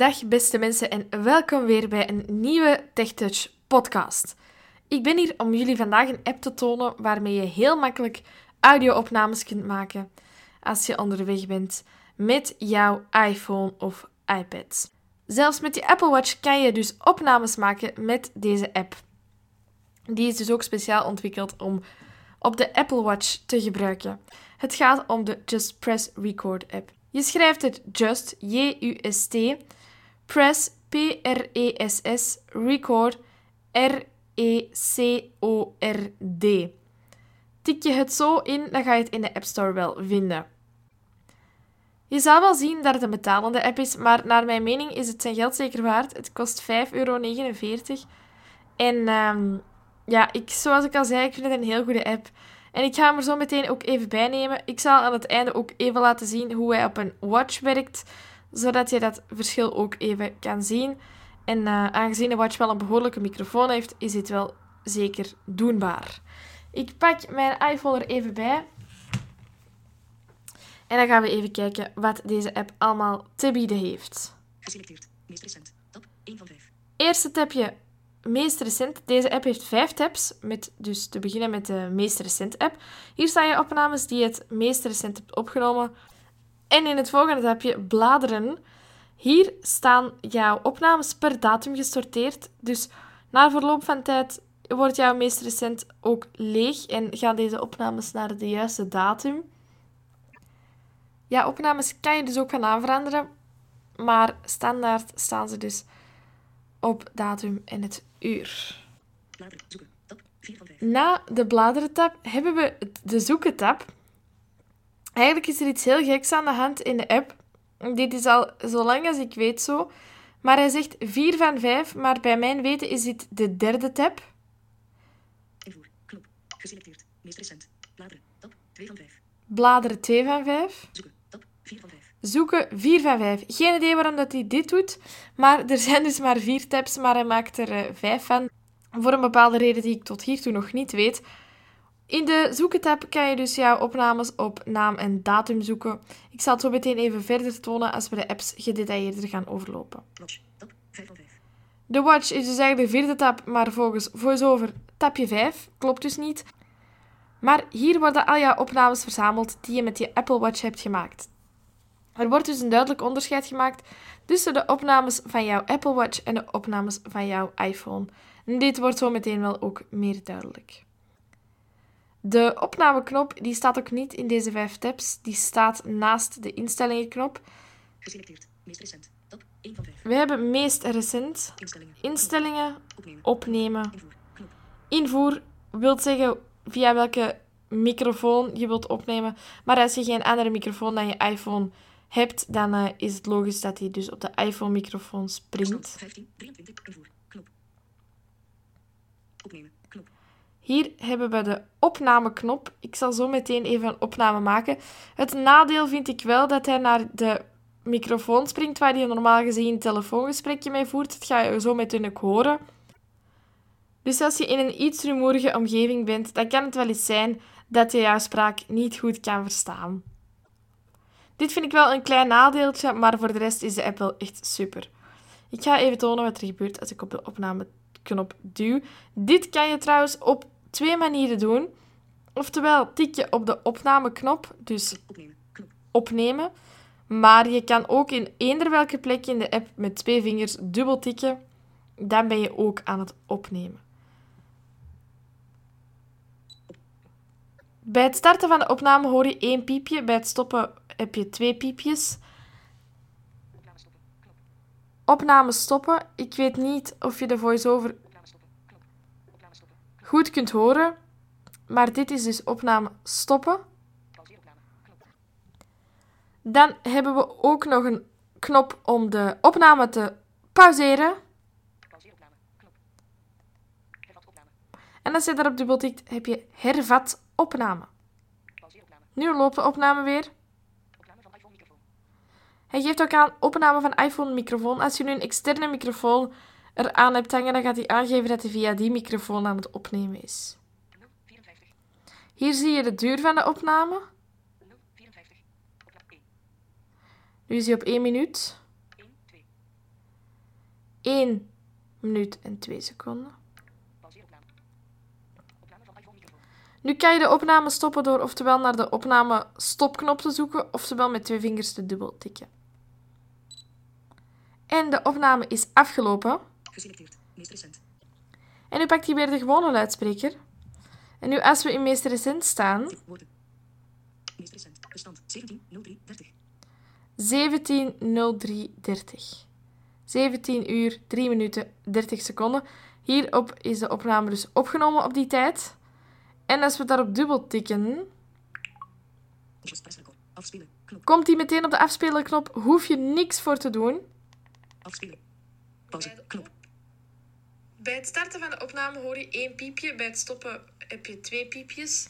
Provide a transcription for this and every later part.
Dag beste mensen en welkom weer bij een nieuwe TechTouch podcast. Ik ben hier om jullie vandaag een app te tonen waarmee je heel makkelijk audio-opnames kunt maken als je onderweg bent met jouw iPhone of iPad. Zelfs met je Apple Watch kan je dus opnames maken met deze app. Die is dus ook speciaal ontwikkeld om op de Apple Watch te gebruiken. Het gaat om de Just Press Record app. Je schrijft het Just, J-U-S-T, Press, P-R-E-S-S, Record, R-E-C-O-R-D. Tik je het zo in, dan ga je het in de App Store wel vinden. Je zal wel zien dat het een betalende app is, maar naar mijn mening is het zijn geld zeker waard. Het kost 5,49 euro. En ehm, ja, ik, zoals ik al zei, ik vind het een heel goede app. En ik ga hem er zo meteen ook even bij nemen. Ik zal aan het einde ook even laten zien hoe hij op een watch werkt, zodat je dat verschil ook even kan zien. En uh, aangezien de watch wel een behoorlijke microfoon heeft, is dit wel zeker doenbaar. Ik pak mijn iPhone er even bij. En dan gaan we even kijken wat deze app allemaal te bieden heeft. Geselecteerd. Meest recent. Tab 1 van 5. Eerste tabje, meest recent. Deze app heeft vijf tabs, met dus te beginnen met de meest recent app. Hier staan je opnames die je het meest recent hebt opgenomen. En in het volgende tabje, bladeren. Hier staan jouw opnames per datum gesorteerd. Dus na verloop van tijd wordt jouw meest recent ook leeg en gaan deze opnames naar de juiste datum. Ja, opnames kan je dus ook gaan aanveranderen, maar standaard staan ze dus op datum en het uur. Bladeren. Zoeken. Tab 4 van 5. Na de bladeren-tab hebben we de zoeken-tab. Eigenlijk is er iets heel geks aan de hand in de app. Dit is al zo lang als ik weet zo. Maar hij zegt 4 van 5, maar bij mijn weten is dit de derde tab. Invoer. Knop. Geselecteerd. Meest recent. Bladeren. Tab 2 van 5. Bladeren 2 van 5. Zoeken. Tab 4 van 5. Zoeken 4 van 5. Geen idee waarom dat hij dit doet, maar er zijn dus maar 4 tabs, maar hij maakt er 5 van. Voor een bepaalde reden die ik tot hiertoe nog niet weet. In de zoeken-tab kan je dus jouw opnames op naam en datum zoeken. Ik zal het zo meteen even verder tonen als we de apps gedetailleerder gaan overlopen. Watch. Tab 5 van 5. De Watch is dus eigenlijk de vierde tab, maar volgens VoiceOver tabje 5. Klopt dus niet. Maar hier worden al jouw opnames verzameld die je met je Apple Watch hebt gemaakt. Er wordt dus een duidelijk onderscheid gemaakt tussen de opnames van jouw Apple Watch en de opnames van jouw iPhone. En dit wordt zo meteen wel ook meer duidelijk. De opnameknop die staat ook niet in deze vijf tabs. Die staat naast de instellingenknop. Geselecteerd. Meest recent. Tab 1 van 5. We hebben meest recent, Instellingen. instellingen, Opnemen. opnemen, Invoer. Knop. Invoer wil zeggen via welke microfoon je wilt opnemen. Maar als je geen andere microfoon dan je iPhone hebt, dan eh, is het logisch dat hij dus op de iPhone-microfoon springt. 15. 23. Invoer. Knop. Opnemen. Knop. Hier hebben we de opnameknop. Ik zal zo meteen even een opname maken. Het nadeel vind ik wel dat hij naar de microfoon springt waar je normaal gezien een telefoongesprekje mee voert. Dat ga je zo meteen ook horen. Dus als je in een iets rumoerige omgeving bent, dan kan het wel eens zijn dat je jouw spraak niet goed kan verstaan. Dit vind ik wel een klein nadeeltje, maar voor de rest is de app wel echt super. Ik ga even tonen wat er gebeurt als ik op de opnameknop duw. Dit kan je trouwens op twee manieren doen. Oftewel, tik je op de opnameknop, dus Opnemen. Maar je kan ook in eender welke plek in de app met twee vingers dubbel tikken. Dan ben je ook aan het opnemen. Bij het starten van de opname hoor je één piepje. Bij het stoppen heb je twee piepjes. Opname stoppen. Ik weet niet of je de voice-over Opname stoppen. Knop. Opname stoppen. Goed kunt horen. Maar dit is dus opname stoppen. Dan hebben we ook nog een knop om de opname te pauzeren. En als je daarop dubbeltikt, heb je hervat opname. Nu loopt de opname weer. Hij geeft ook aan opname van iPhone microfoon. Als je nu een externe microfoon eraan hebt hangen, dan gaat hij aangeven dat hij via die microfoon aan het opnemen is. 054. Hier zie je de duur van de opname. 054. Opname 1. Nu is hij op 1 minuut. 1, 2. 1 minuut en 2 seconden. Nu kan je de opname stoppen door oftewel naar de opname stopknop te zoeken, oftewel met twee vingers te dubbel tikken. En de opname is afgelopen. Geselecteerd. Meest recent. En nu pakt hij weer de gewone luidspreker. En nu als we in meest recent staan, woorden. Meest recent. Bestand 170330. 17.03.30. 17 uur, 3 minuten, 30 seconden. Hierop is de opname dus opgenomen op die tijd. En als we daarop dubbel tikken. Afspelen. Knop. komt hij meteen op de afspelen knop. Hoef je niks voor te doen. Afspelen. Pauze. Knop. Bij het starten van de opname hoor je één piepje. Bij het stoppen heb je twee piepjes.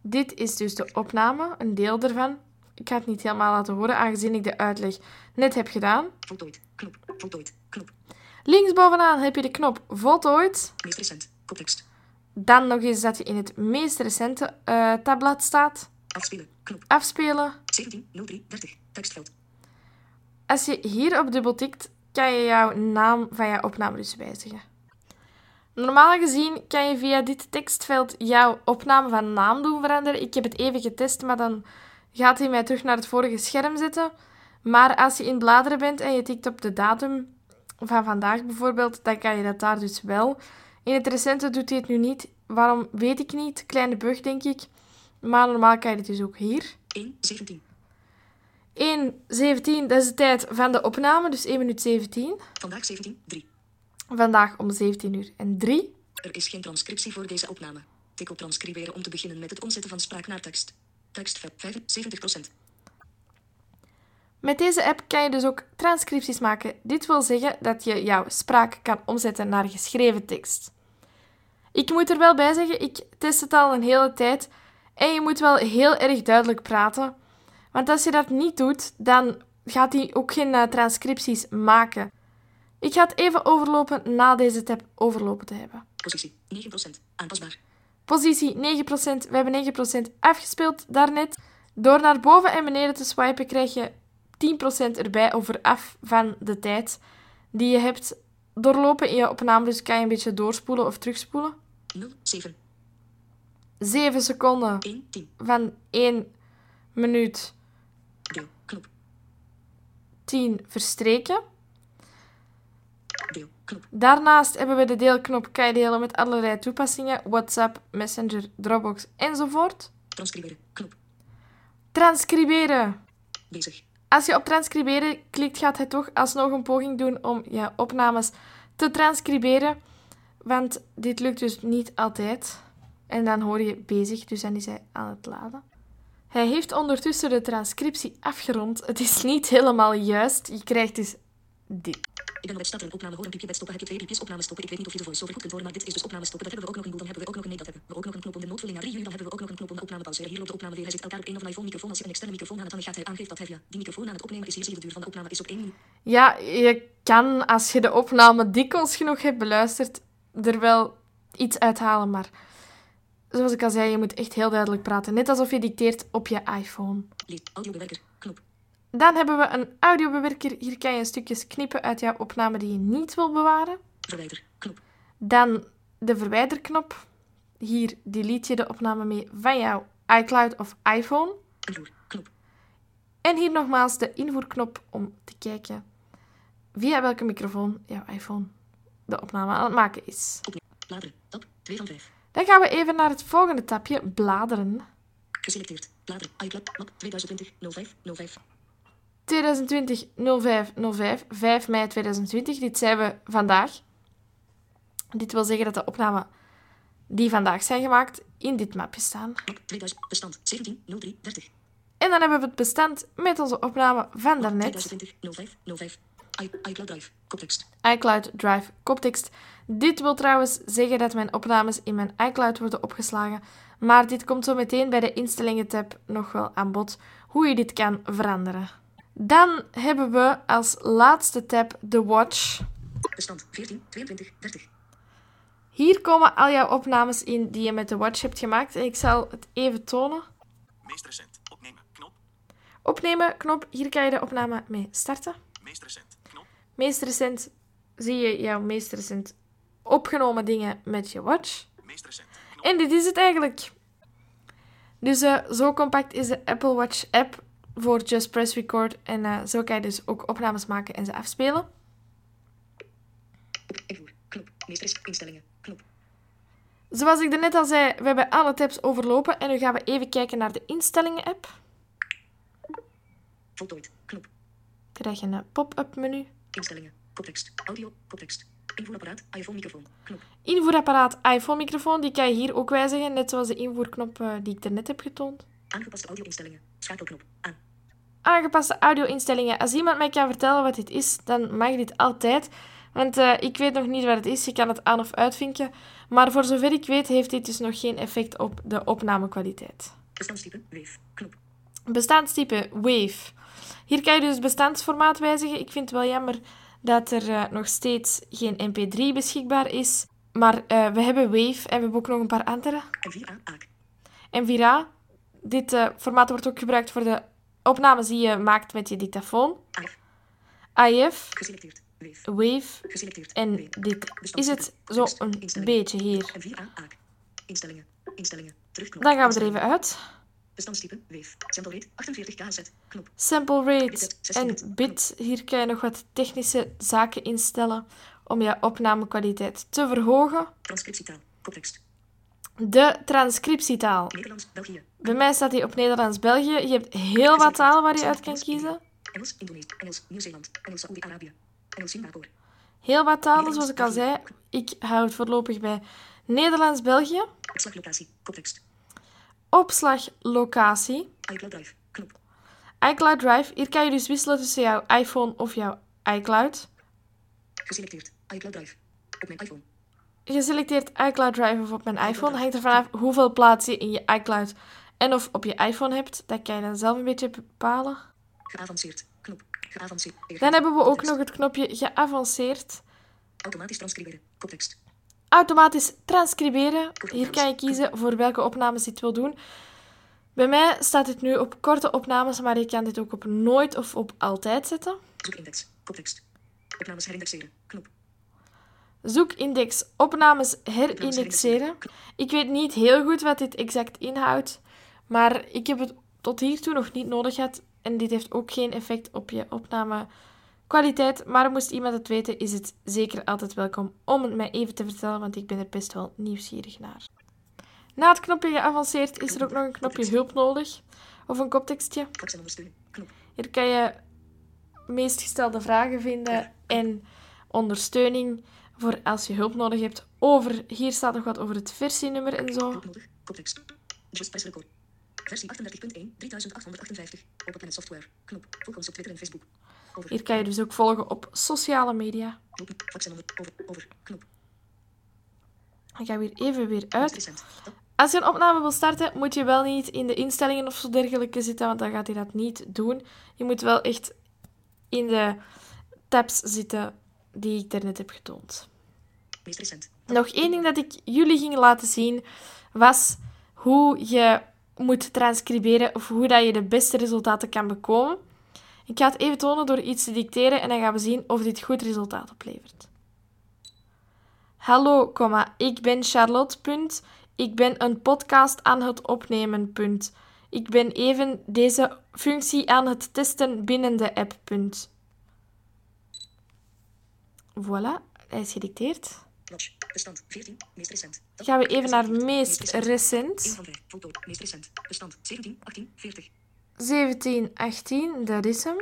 Dit is dus de opname, een deel ervan. Ik ga het niet helemaal laten horen, aangezien ik de uitleg net heb gedaan. Voltooid. Knop. Voltooid. Knop. Linksbovenaan heb je de knop voltooid. Meest recent. Koptekst. Dan nog eens dat je in het meest recente eh, tabblad staat. Afspelen. Knop. Afspelen. 170330. Tekstveld. Als je hierop dubbel tikt, kan je jouw naam van je opname dus wijzigen. Normaal gezien kan je via dit tekstveld jouw opname van naam doen veranderen. Ik heb het even getest, maar dan gaat hij mij terug naar het vorige scherm zetten. Maar als je in bladeren bent en je tikt op de datum van vandaag bijvoorbeeld, dan kan je dat daar dus wel. In het recente doet hij het nu niet. Waarom weet ik niet. Kleine bug, denk ik. Maar normaal kan je het dus ook hier. 1. 17. 1.17, dat is de tijd van de opname, dus 1 minuut 17. Vandaag 17. 3. Vandaag om 17 uur en 3. Er is geen transcriptie voor deze opname. Tik op transcriberen om te beginnen met het omzetten van spraak naar tekst. Tekst 75%. Met deze app kan je dus ook transcripties maken. Dit wil zeggen dat je jouw spraak kan omzetten naar geschreven tekst. Ik moet er wel bij zeggen, ik test het al een hele tijd en je moet wel heel erg duidelijk praten. Want als je dat niet doet, dan gaat hij ook geen eh, transcripties maken. Ik ga het even overlopen na deze tab overlopen te hebben. Positie 9%. Aanpasbaar. Positie 9%. We hebben 9% afgespeeld daarnet. Door naar boven en beneden te swipen krijg je 10% erbij over af van de tijd die je hebt doorlopen in je opname. Dus kan je een beetje doorspoelen of terugspoelen. 0. 7. 7 seconden 1. 10. van 1 minuut Deel. Knop. 10 verstreken. Deel. Knop. Daarnaast hebben we de deelknop kan je delen met allerlei toepassingen. WhatsApp, Messenger, Dropbox enzovoort. Transcriberen. Knop. Transcriberen. Bezig. Als je op transcriberen klikt, gaat hij toch alsnog een poging doen om je opnames te transcriberen. Want dit lukt dus niet altijd. En dan hoor je bezig, dus dan is hij aan het laden. Hij heeft ondertussen de transcriptie afgerond. Het is niet helemaal juist. Je krijgt dus dit. Ik ben op het starten. Opname horen. Piepje bij stoppen. Heb je twee piepjes. Opname stoppen. Ik weet niet of je de voice-over goed kunt horen, maar dit is dus opname stoppen. Dat hebben we ook nog een boel. Dan hebben we ook nog een nee. Dat hebben we ook nog een knop om de noodvulling naar 3 uur. Dan hebben we ook nog een knop om de opname pauzeren. Hier op de opname weer. Hij zit elkaar op een of een iPhone microfoon. Als je een externe microfoon aan het hangen gaat, hij aangeeft dat hij via die microfoon aan het opnemen is. Hier zie je de duur van de opname is op 1 minuut. Ja, je kan, als je de opname dikwijls genoeg hebt beluisterd, er wel iets uithalen. Maar zoals ik al zei, je moet echt heel duidelijk praten. Net alsof je dicteert op je iPhone. Leed. Audiobewerker. Dan hebben we een audiobewerker. Hier kan je stukjes knippen uit jouw opname die je niet wil bewaren. Verwijder. Knop. Dan de verwijderknop. Hier delete je de opname mee van jouw iCloud of iPhone. Invoer. Knop. En hier nogmaals de invoerknop om te kijken via welke microfoon jouw iPhone de opname aan het maken is. Bladeren. Tab. 2 van 5. Dan gaan we even naar het volgende tabje, bladeren. Geselecteerd. Bladeren. iCloud. Map 2020 05 05. 2020 05 05, 5 mei 2020. Dit zijn we vandaag. Dit wil zeggen dat de opnamen die vandaag zijn gemaakt in dit mapje staan. Map 2000. Bestand 17 03 30. En dan hebben we het bestand met onze opname van daarnet. 2020 05 05. I- iCloud Drive. Koptekst. iCloud Drive koptekst. Dit wil trouwens zeggen dat mijn opnames in mijn iCloud worden opgeslagen. Maar dit komt zo meteen bij de instellingen tab nog wel aan bod hoe je dit kan veranderen. Dan hebben we als laatste tab de Watch. Bestand 14 22 30. Hier komen al jouw opnames in die je met de Watch hebt gemaakt. En ik zal het even tonen. Meest recent. Opnemen. Knop. Opnemen, knop. Hier kan je de opname mee starten. Meest recent. Knop. Meest recent zie je jouw meest recent opgenomen dingen met je watch. Meest recent. Knop. En dit is het eigenlijk. Dus eh, zo compact is de Apple Watch app voor Just Press Record. En eh, zo kan je dus ook opnames maken en ze afspelen. Knop. Instellingen. Knop. Zoals ik net al zei, we hebben alle tabs overlopen. En nu gaan we even kijken naar de instellingen app. Voltooid. Knop. Krijg je een pop-up menu. Instellingen. Koptekst. Audio. Koptekst. Invoerapparaat. iPhone microfoon. Knop. Invoerapparaat iPhone microfoon, die kan je hier ook wijzigen. Net zoals de invoerknop eh, die ik net heb getoond. Aangepaste audio-instellingen. Schakelknop. Aan. aangepaste audio-instellingen. Als iemand mij kan vertellen wat dit is, dan mag dit altijd. Want eh, ik weet nog niet wat het is. Je kan het aan of uitvinken. Maar voor zover ik weet, heeft dit dus nog geen effect op de opnamekwaliteit. Bestandstype. Wave. Knop. Bestandstype Wave. Hier kan je dus bestandsformaat wijzigen. Ik vind het wel jammer dat er eh, nog steeds geen MP3 beschikbaar is. Maar eh, we hebben Wave en we hebben ook nog een paar andere. M4A. AAK. Dit eh, formaat wordt ook gebruikt voor de opnames die je maakt met je dictafoon. AF. AIF, Geselecteerd. Wave. Geselecteerd. en dit is het zo een beetje hier. M4A. AAK. Instellingen. Instellingen. Terugknop. Dan gaan we er even uit. Bestandstype. Wave. Sample rate. 48 kz. Knop. Sample rate en bit. Hier kan je nog wat technische zaken instellen om je opnamekwaliteit te verhogen. Transcriptietaal. Koptekst. De transcriptietaal. Nederlands. België. Bij mij staat die op Nederlands-België. Je hebt heel wat talen waar je uit kan kiezen. Engels. Indonesië. Engels. Nieuw-Zeeland. Engels. Saoedi-Arabië. Engels. Singapore. Heel wat talen, zoals ik al zei. Ik hou het voorlopig bij Nederlands-België. Opslaglocatie. Koptekst. Opslaglocatie. iCloud Drive. Knop. iCloud Drive. Hier kan je dus wisselen tussen jouw iPhone of jouw iCloud. Geselecteerd. iCloud Drive. Op mijn iPhone. Geselecteerd iCloud Drive of op mijn iPhone. Hangt er vanaf hoeveel plaats je in je iCloud en of op je iPhone hebt. Dat kan je dan zelf een beetje bepalen. Geavanceerd. Knop. Geavanceerd. Dan hebben we ook nog het knopje geavanceerd. Automatisch transcriberen. Koptekst. Automatisch transcriberen. Hier kan je kiezen voor welke opnames je het wil doen. Bij mij staat dit nu op korte opnames, maar je kan dit ook op nooit of op altijd zetten. Zoekindex. Koptekst. Opnames herindexeren. Knop. Zoekindex opnames herindexeren. Ik weet niet heel goed wat dit exact inhoudt, maar ik heb het tot hiertoe nog niet nodig gehad. En dit heeft ook geen effect op je opnamekwaliteit. Maar moest iemand het weten, is het zeker altijd welkom om het mij even te vertellen, want ik ben er best wel nieuwsgierig naar. Na het knopje geavanceerd is er ook nog een knopje hulp nodig. Of een koptekstje. Hier kan je meest gestelde vragen vinden en ondersteuning voor als je hulp nodig hebt. Over, hier staat nog wat over het versienummer en zo. Hulp nodig. Koptekst. Just Press Record. Versie 38.1. 3858. Open Planet Software. Knop. Volg ons op Twitter en Facebook. Over. Hier kan je dus ook volgen op sociale media. Over. Over. Knop. Dan gaan we hier even weer uit. Als je een opname wil starten, moet je wel niet in de instellingen of zo dergelijke zitten, want dan gaat hij dat niet doen. Je moet wel echt in de tabs zitten die ik daarnet heb getoond. Meest recent. Nog één ding dat ik jullie ging laten zien, was hoe je moet transcriberen of hoe dat je de beste resultaten kan bekomen. Ik ga het even tonen door iets te dicteren en dan gaan we zien of dit goed resultaat oplevert. Hallo, ik ben Charlotte. Punt. Ik ben een podcast aan het opnemen. Punt. Ik ben even deze functie aan het testen binnen de app. Punt. Voilà, hij is gedicteerd. Bestand. 14. Meest recent. Tab. Gaan we even naar meest 1 recent. van 5. Foto. Meest recent. Bestand. 17. 18. 40. 17, 18, dat is hem.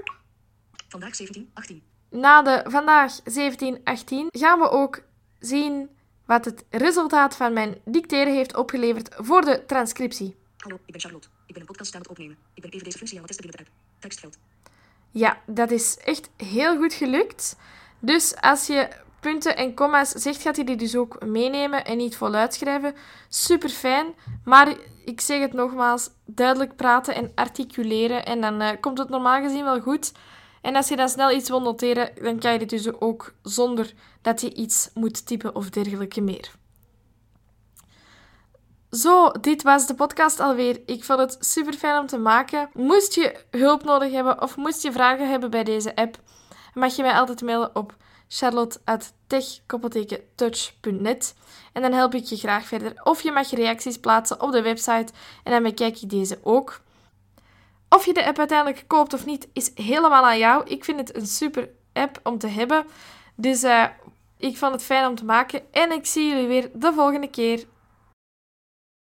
Vandaag 17. 18. Na de vandaag 17, 18 gaan we ook zien wat het resultaat van mijn dicteren heeft opgeleverd voor de transcriptie. Hallo, ik ben Charlotte. Ik ben een podcast aan het opnemen. Ik ben even deze functie aan het testen binnen de app. Tekstveld. Ja, dat is echt heel goed gelukt. Dus als je punten en comma's zegt, gaat hij die dus ook meenemen en niet voluit schrijven. Super fijn. Maar ik zeg het nogmaals, duidelijk praten en articuleren. En dan eh, komt het normaal gezien wel goed. En als je dan snel iets wil noteren, dan kan je dit dus ook zonder dat je iets moet typen of dergelijke meer. Zo, dit was de podcast alweer. Ik vond het super fijn om te maken. Moest je hulp nodig hebben of moest je vragen hebben bij deze app, mag je mij altijd mailen op charlotte.tech.touch.net en dan help ik je graag verder. Of je mag reacties plaatsen op de website en dan bekijk ik deze ook. Of je de app uiteindelijk koopt of niet, is helemaal aan jou. Ik vind het een super app om te hebben. Dus uh, ik vond het fijn om te maken. En ik zie jullie weer de volgende keer.